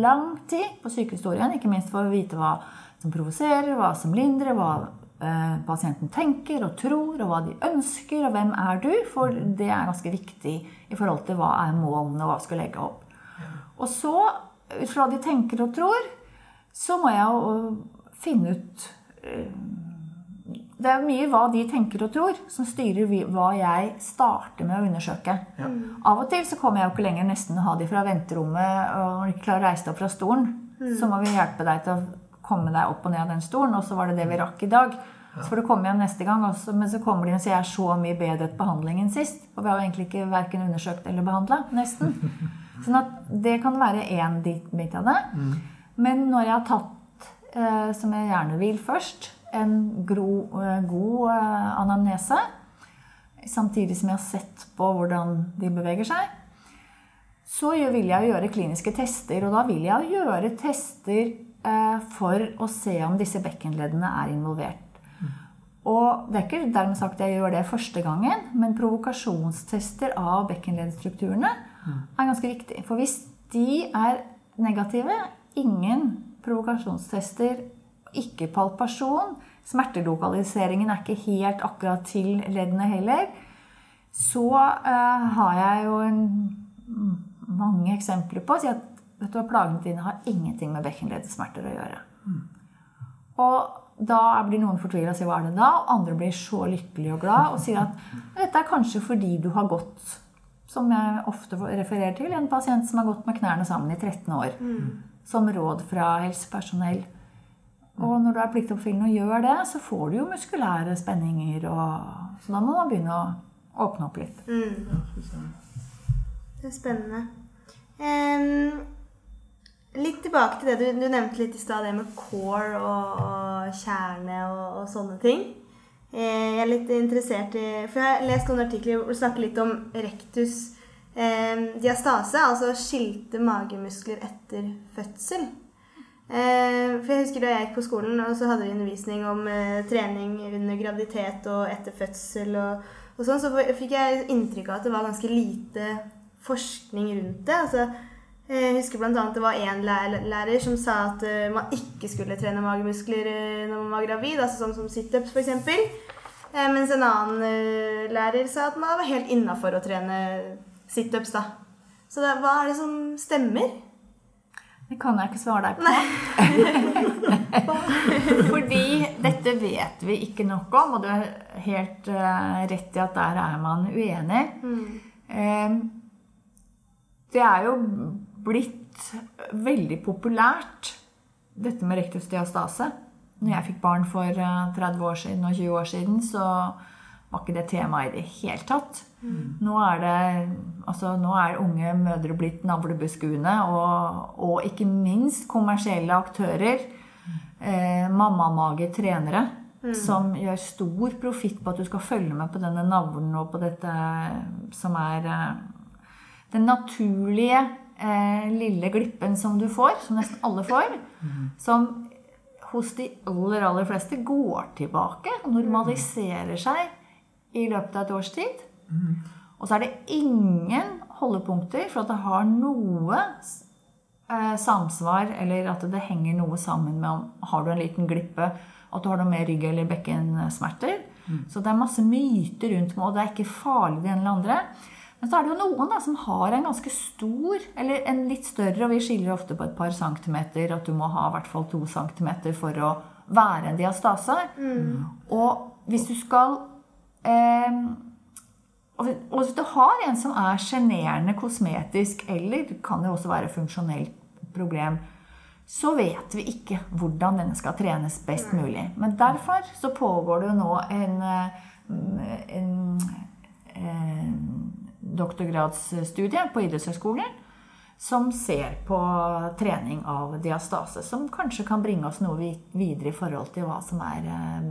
lang tid på sykehistorien, ikke minst for å vite hva som provoserer, hva som lindrer, hva pasienten tenker og tror, og hva de ønsker, og hvem er du? For det er ganske viktig i forhold til hva er målene, og hva vi skal legge opp. Og så, ut fra hva de tenker og tror, så må jeg jo finne ut det er mye hva de tenker og tror, som styrer hva jeg starter med å undersøke. Av og til så kommer jeg jo ikke lenger nesten å ha de fra venterommet, og når de ikke klarer å reise deg opp fra stolen, så må vi hjelpe deg til å komme deg opp og ned av den stolen, og så var det det vi rakk i dag. Så får du komme igjen neste gang, også, men så kommer de og sier jeg er så mye bedre etter behandling enn sist. Og vi har jo egentlig ikke verken undersøkt eller behandla, nesten. (laughs) Sånn at det kan være én bit av det. Men når jeg har tatt, eh, som jeg gjerne vil først, en gro, eh, god eh, anamnese, samtidig som jeg har sett på hvordan de beveger seg, så vil jeg gjøre kliniske tester. Og da vil jeg gjøre tester for å se om disse bekkenleddene er involvert. Og det er ikke dermed sagt jeg gjør det første gangen, men provokasjonstester av bekkenleddstrukturene er ganske viktig. For hvis de er negative, ingen provokasjonstester, ikke palpasjon, smertelokaliseringen er ikke helt akkurat til leddene heller, så eh, har jeg jo en, mange eksempler på å si at vet du hva, plagene dine har ingenting med bekkenleddsmerter å gjøre. Og da blir noen fortvila og sier hva er det da? Og andre blir så lykkelige og glad og sier at dette er kanskje fordi du har gått, som jeg ofte refererer til, en pasient som har gått med knærne sammen i 13 år. Som råd fra helsepersonell. Og når du er pliktoppfyllende og gjør det, så får du jo muskulære spenninger. Og, så da må man begynne å åpne opp litt. Det er spennende. Em, litt tilbake til det du, du nevnte litt i stad, det med core og, og kjerne og, og sånne ting. Eh, jeg er litt interessert i For jeg har lest noen artikler hvor du snakker litt om rectus eh, diastase, altså skilte magemuskler etter fødsel. Eh, for jeg husker Da jeg gikk på skolen, og så hadde vi undervisning om eh, trening under graviditet og etter fødsel, og, og sånn, så fikk jeg inntrykk av at det var ganske lite forskning rundt det. Altså, jeg husker bl.a. det var én lærer som sa at eh, man ikke skulle trene magemuskler eh, når man var gravid, altså sånn som situps f.eks. Eh, mens en annen eh, lærer sa at man var helt innafor å trene situps. da. Så det, hva er det som stemmer? Det kan jeg ikke svare deg på. (laughs) Fordi dette vet vi ikke nok om, og du er helt eh, rett i at der er man uenig. Mm. det er jo blitt veldig populært, dette med rektusdiastase. Når jeg fikk barn for eh, 30 år siden og 20 år siden, så var ikke det tema i det hele tatt. Nå, er det, altså, nå er unge mødre blitt navlebeskuende, og, og ikke minst kommersielle aktører. Eh, Mammamage-trenere som gjør stor profitt på at du skal følge med på denne navlen og på dette som er eh, den naturlige eh, lille glippen som du får, som nesten alle får, som hos de aller, aller fleste går tilbake og normaliserer seg i løpet av et års tid. Og så er det ingen holdepunkter for at det har noe eh, samsvar, eller at det henger noe sammen med om har du en liten glippe, at du har noe mer rygg- eller bekkensmerter. Så det er masse myter rundt med, og det er ikke farlig det ene eller andre. Men så er det jo noen da, som har en ganske stor, eller en litt større, og vi skiller ofte på et par centimeter, at du må ha i hvert fall to centimeter for å være en diastase. Og hvis du skal eh, og hvis- du har en som er sjenerende kosmetisk, eller det kan jo også være funksjonelt problem, så vet vi ikke hvordan denne skal trenes best mulig. Men derfor så pågår det jo nå en, en, en, en doktorgradsstudie på idrettshøyskolen som ser på trening av diastase, som kanskje kan bringe oss noe videre i forhold til hva som er eh,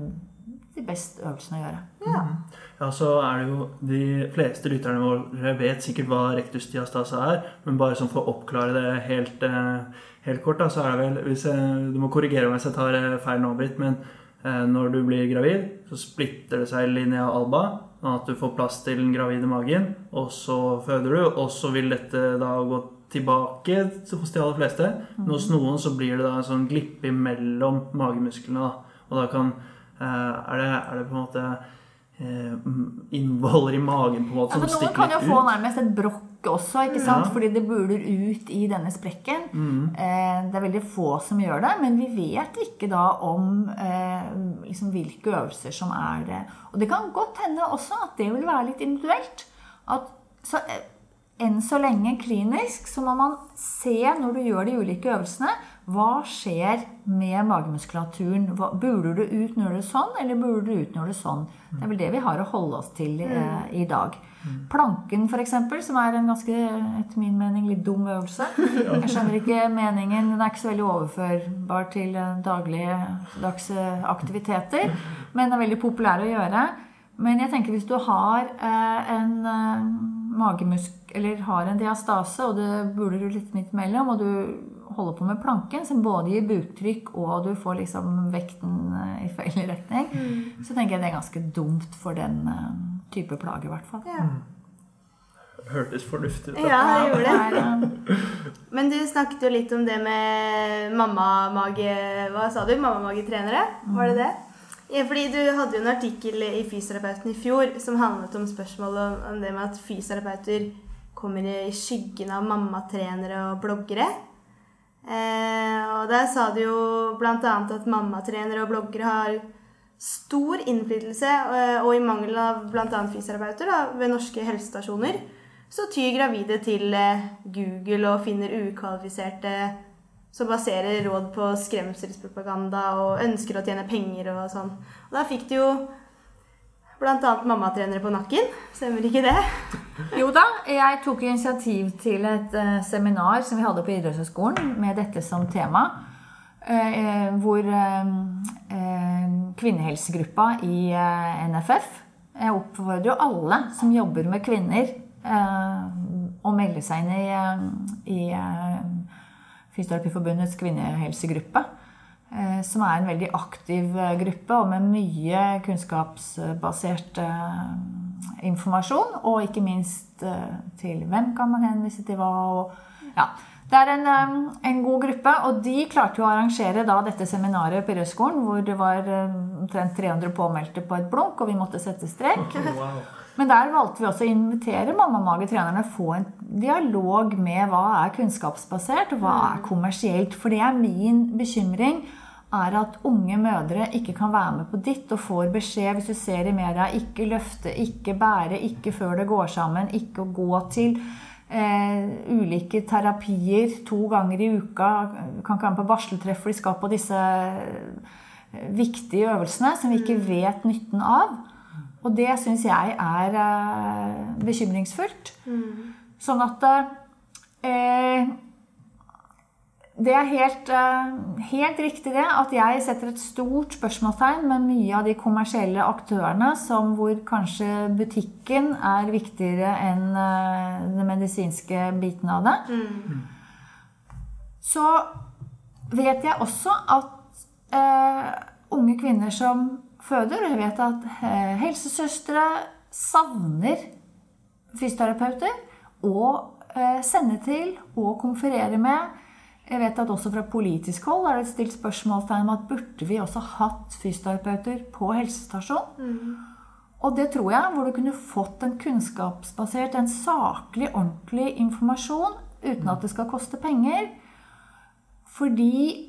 de beste øvelsene å gjøre. Ja. Ja, så er det jo De fleste lytterne våre vet sikkert hva rektusdiastase er, men bare sånn for å oppklare det helt, eh, helt kort, da, så er det vel hvis jeg, Du må korrigere meg hvis jeg tar eh, feil nå, Britt, men når du blir gravid, så splitter det seg linja alba, at du får plass til den gravide magen, og så føder du, og så vil dette da gå tilbake hos de aller fleste. Men hos noen så blir det da en sånn glippe mellom magemusklene, da. Og da kan eh, er, det, er det på en måte innvoller i magen på en måte Ja, som ut. noen kan jo få nærmest et brokk også, ikke sant? Ja. fordi det buler ut i denne sprekken. Mm. Eh, det er veldig få som gjør det, men vi vet ikke da om eh, liksom hvilke øvelser som er det. Og det kan godt hende også at det vil være litt individuelt. At, så, eh, enn så lenge klinisk så må man se når du gjør de ulike øvelsene, hva skjer med magemuskulaturen? Hva, buler du ut når du er sånn, eller buler du ut når du er sånn? Det er vel det vi har å holde oss til eh, i dag. Planken, f.eks., som er en ganske, etter min mening, litt dum øvelse. (laughs) Jeg skjønner ikke meningen. Den er ikke så veldig overførbar til daglige dagligdagse aktiviteter, men den er veldig populær å gjøre. Men jeg tenker hvis du har eh, en eh, magemusk eller har en diastase, og det buler litt midt mellom, og du holder på med planken, som både gir buktrykk og du får liksom vekten eh, i feil (laughs) retning, så tenker jeg det er ganske dumt for den eh, type plage, i hvert fall. Ja. Hørtes fornuftig ut. da. ja, det gjorde det. (laughs) Men du snakket jo litt om det med mammamage... Hva sa du? Mammamagetrenere? Var det det? Ja, fordi du hadde jo en artikkel i Fysioterapeuten i fjor som handlet om spørsmålet om, om det med at fysioterapeuter kommer i skyggen av mammatrenere og bloggere. Eh, og der sa du jo bl.a. at mammatrenere og bloggere har stor innflytelse, eh, og i mangel av bl.a. fysioterapeuter da, ved norske helsestasjoner, så tyr gravide til eh, Google og finner ukvalifiserte som baserer råd på skremselspropaganda og ønsker å tjene penger og sånn. Og da fikk du jo bl.a. mammatrenere på nakken. Stemmer ikke det? Jo da, jeg tok initiativ til et uh, seminar som vi hadde på idrettshøyskolen med dette som tema. Uh, hvor uh, eh, kvinnehelsgruppa i NFF Jeg oppfordrer jo alle som jobber med kvinner, å melde seg inn i, i Fysioterapiforbundets kvinnehelsegruppe. Eh, Som er en veldig aktiv eh, gruppe og med mye kunnskapsbasert eh, informasjon. Og ikke minst til hvem kan man henvise til hva. Og, ja. Det er en, en god gruppe, og de klarte jo å arrangere da dette seminaret på Rødskolen, hvor det var omtrent 300 påmeldte på et blunk, og vi måtte sette strek. Wow. Men der valgte vi også å invitere mamma-mage-trenerne få en dialog med hva er kunnskapsbasert, og hva er kommersielt. For det er min bekymring er at unge mødre ikke kan være med på ditt og får beskjed hvis du ser i media ikke løfte, ikke bære, ikke før det går sammen, ikke å gå til eh, ulike terapier to ganger i uka. Kan ikke være med på barseltreff, for de skal på disse eh, viktige øvelsene som vi ikke vet nytten av. Og det syns jeg er eh, bekymringsfullt. Sånn at eh, Det er helt, eh, helt riktig det at jeg setter et stort spørsmålstegn med mye av de kommersielle aktørene som hvor kanskje butikken er viktigere enn eh, den medisinske biten av det. Så vet jeg også at uh, unge kvinner som føder, og jeg vet at helsesøstre savner fysioterapeuter å uh, sende til og konferere med. Jeg vet at også fra politisk hold er det stilt spørsmålstegn om at burde vi også hatt fysioterapeuter på helsestasjon? Og det tror jeg, hvor du kunne fått en kunnskapsbasert, en saklig, ordentlig informasjon uten at det skal koste penger. Fordi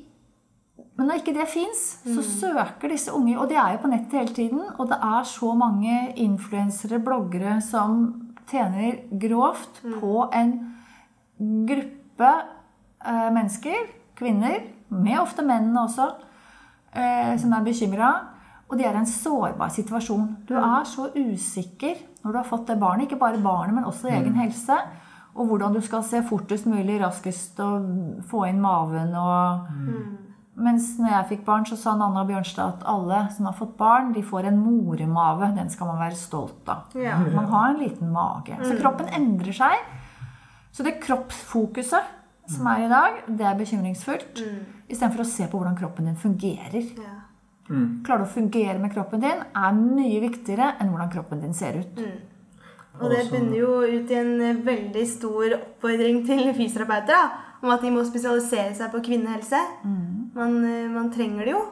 Men når ikke det fins, så søker disse unge Og de er jo på nettet hele tiden. Og det er så mange influensere, bloggere, som tjener grovt på en gruppe mennesker, kvinner, med ofte mennene også, eh, som er bekymra. Og de er i en sårbar situasjon. Du er så usikker når du har fått det barnet, ikke bare barnet, men også egen helse. Og hvordan du skal se fortest mulig, raskest og få inn maven og Mens når jeg fikk barn, så sa Nanna Bjørnstad at alle som har fått barn, de får en moremave. Den skal man være stolt av. Ja. Man har en liten mage. Så kroppen endrer seg. Så det kroppsfokuset som er i dag, det er bekymringsfullt. Istedenfor å se på hvordan kroppen din fungerer. Ja. Klarer du å fungere med kroppen din, er mye viktigere enn hvordan kroppen din ser ut. Og det bunner jo ut i en eh, veldig stor oppfordring til fysioterapeuter da, om at de må spesialisere seg på kvinnehelse. Man, eh, man trenger det jo.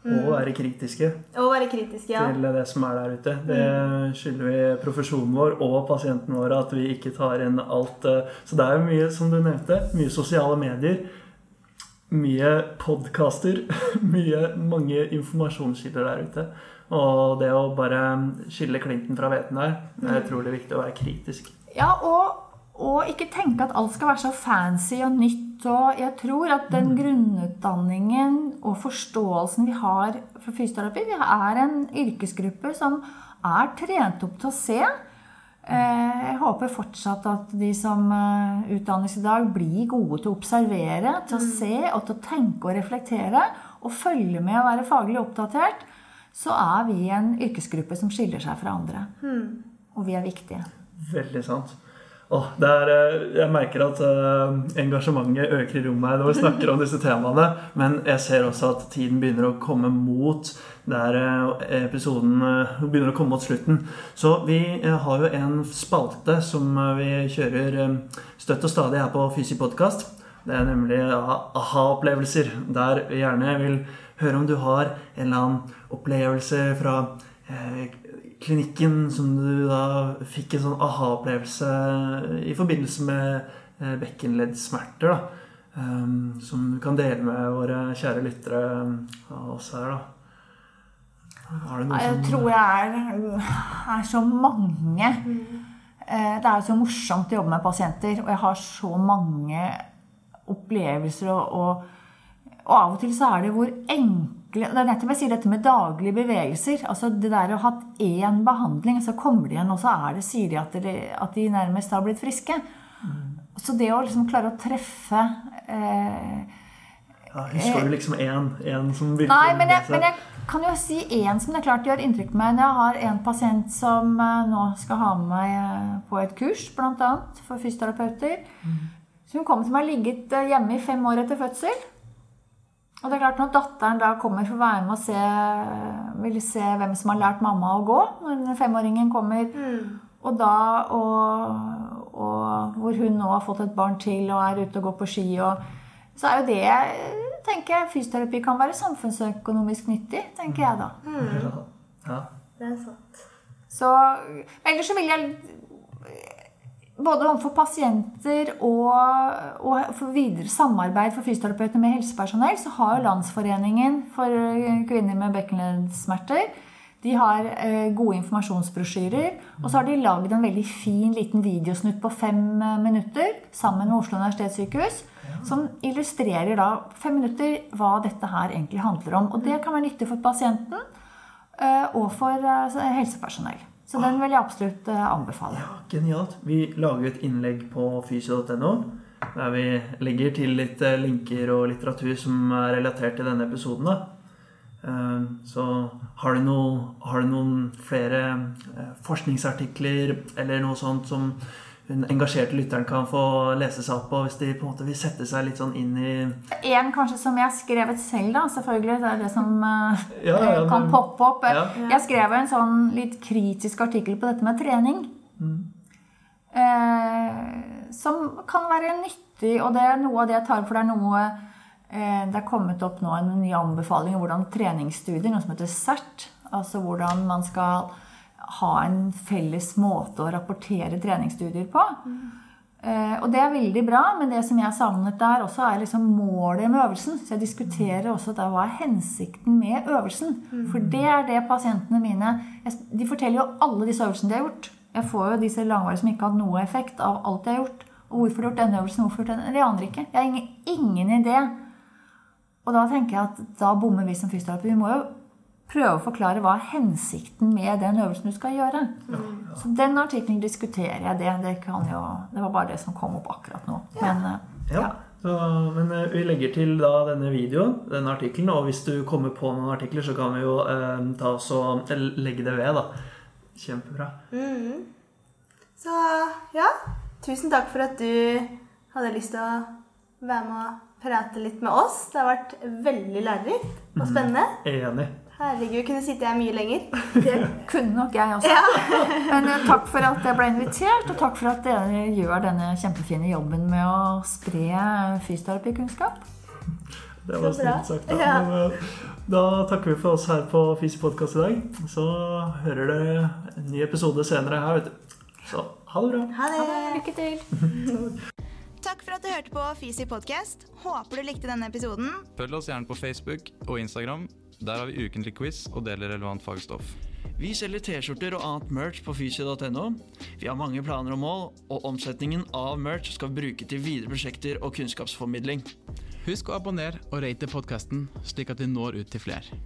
Og være kritiske Og være kritiske ja. til det som er der ute. Det skylder vi profesjonen vår og pasienten vår at vi ikke tar inn alt. eh, Så det er jo mye, som du nevnte, mye sosiale medier. Mye podkaster. (laughs) Mange informasjonskilder der ute. Og det å bare skille klinten fra hveten der, det er utrolig viktig å være kritisk. Ja, og, og ikke tenke at alt skal være så fancy og nytt. Og jeg tror at den grunnutdanningen og forståelsen vi har for fysioterapi Vi er en yrkesgruppe som er trent opp til å se. Eh, Jeg håper fortsatt at de som eh, utdannes i dag, blir gode til å observere, til å se og til å tenke og reflektere. Og følge med og være faglig oppdatert. Så er vi en yrkesgruppe som skiller seg fra andre. Og vi er viktige. Veldig sant. Det er, eh, jeg merker at uh, engasjementet øker i rommet når vi snakker om disse temaene. Men jeg ser også at tiden begynner å komme mot der uh, episoden uh, begynner å komme mot slutten. Så vi har jo en spalte som vi kjører eh, støtt og stadig her på Fysi Podkast. Det er nemlig aha- aha-opplevelser. Der vi gjerne vil høre om du har en eller annen opplevelse fra klinikken som du da fikk en sånn aha-opplevelse i forbindelse med eh, bekkenleddsmerter. da. Um, som du kan dele med våre kjære lyttere av oss her, da. Jeg tror jeg er, er så mange. Eh, Det er jo så morsomt å jobbe med pasienter, og jeg har så mange opplevelser og, og, og av og til så er det hvor enkle Det er nettopp jeg sier dette med daglige bevegelser. altså Det der å ha hatt én behandling, så kommer de igjen, og så er det, sier de at, de at de nærmest har blitt friske. Så det å liksom klare å treffe eh, Ja, husker du liksom én, én som virkelig Nei, men jeg, men jeg kan jo si én som det er klart gjør inntrykk på meg. Jeg har en pasient som eh, nå skal ha med meg eh, på et kurs, bl.a. for fysioterapeuter. Så hun kom til meg ligget eh, hjemme i fem år etter fødsel. Og det er klart Når datteren da kommer for å være med og se, vil se hvem som har lært mamma å gå, når femåringen kommer, og da og, og hvor hun nå har fått et barn til og er ute og går på ski og Så er jo det tenker jeg, Fysioterapi kan være samfunnsøkonomisk nyttig, tenker jeg da. Ja. Ja. Det er sant. Så ellers så vil jeg både overfor pasienter og, og for videre samarbeid for fysioterapeuter med helsepersonell, så har jo Landsforeningen for kvinner med bekkenleddsmerter de har eh, gode informasjonsbrosjyrer. Og så har de lagd en veldig fin liten videosnutt på fem eh, minutter sammen med Oslo universitetssykehus. Som illustrerer da fem minutter hva dette her egentlig handler om. Og det kan være nyttig for pasienten eh, og for eh, helsepersonell. Så den vil jeg absolutt eh, anbefale. Ja, genialt. Vi lager et innlegg på fysio.no. Der vi legger til litt eh, linker og litteratur som er relatert til denne episoden. Eh, Så har du, noe, har du noen flere forskningsartikler eller noe sånt som den engasjerte lytteren kan få lese seg opp på hvis de på en måte vil sette seg litt sånn inn i En kanskje som jeg har skrevet selv, da. Selvfølgelig. Det er det som (laughs) uh, Ja, ja, kan men- poppe opp. Ja. Jeg skrev en sånn litt kritisk artikkel på dette med trening. Eh, som kan være nyttig, og det er noe av det jeg tar for det er noe eh, Det er kommet opp nå en ny anbefaling om hvordan treningsstudier, noe som heter CERT, altså hvordan man skal ha en felles måte å rapportere treningsstudier på. Eh, og det er veldig bra, men det som jeg savnet der også, er liksom målet med øvelsen. Så jeg diskuterer også der hva er hensikten med øvelsen. For det er det pasientene mine De forteller jo alle disse øvelsene de har gjort. Jeg får jo disse langvarige som ikke har hatt noe effekt av alt jeg har gjort. Og hvorfor har de gjort denne øvelsen, hvorfor har de gjort den? Det aner ikke. Jeg har ingen, ingen idé. Og da tenker jeg at da bommer vi som fysioterapeuter. Vi må jo prøve å forklare hva er hensikten med den øvelsen du skal gjøre. Så den artikkelen diskuterer jeg. Det, det, kan jo, det var bare det som kom opp akkurat nå. Men eh, Ja. Så, men eh, vi legger til da denne videoen, denne artikkelen, og hvis du kommer på noen artikler, så kan vi jo eh, ta oss og legge det ved, da. Kjempebra. Så ja, tusen takk for at du hadde lyst til å være med og prate litt med oss. Det har vært veldig lærerikt og spennende. Enig. Herregud, kunne sitte her mye lenger. (laughs) det kunne nok jeg også. Men eh, takk for at jeg ble invitert, og takk for at dere gjør denne kjempefine jobben med å spre fysioterapikunnskap. Det var snilt sagt. Da. Ja. Men, eh, da takker vi for oss her på Fysi-podkast i dag. Så hører dere en ny episode senere her, vet du. Så ha det bra. Ha det. Lykke til! (laughs) Takk for at du hørte på Fysi podcast. Håper du likte denne episoden. Følg oss gjerne på Facebook og Instagram. Der har vi ukentlig quiz og deler relevant fagstoff. Vi selger T-skjorter og annet merch på fysio.no. Vi har mange planer og mål, og omsetningen av merch skal vi bruke til videre prosjekter og kunnskapsformidling. Husk å abonnere og rate podkasten, slik at vi når ut til flere.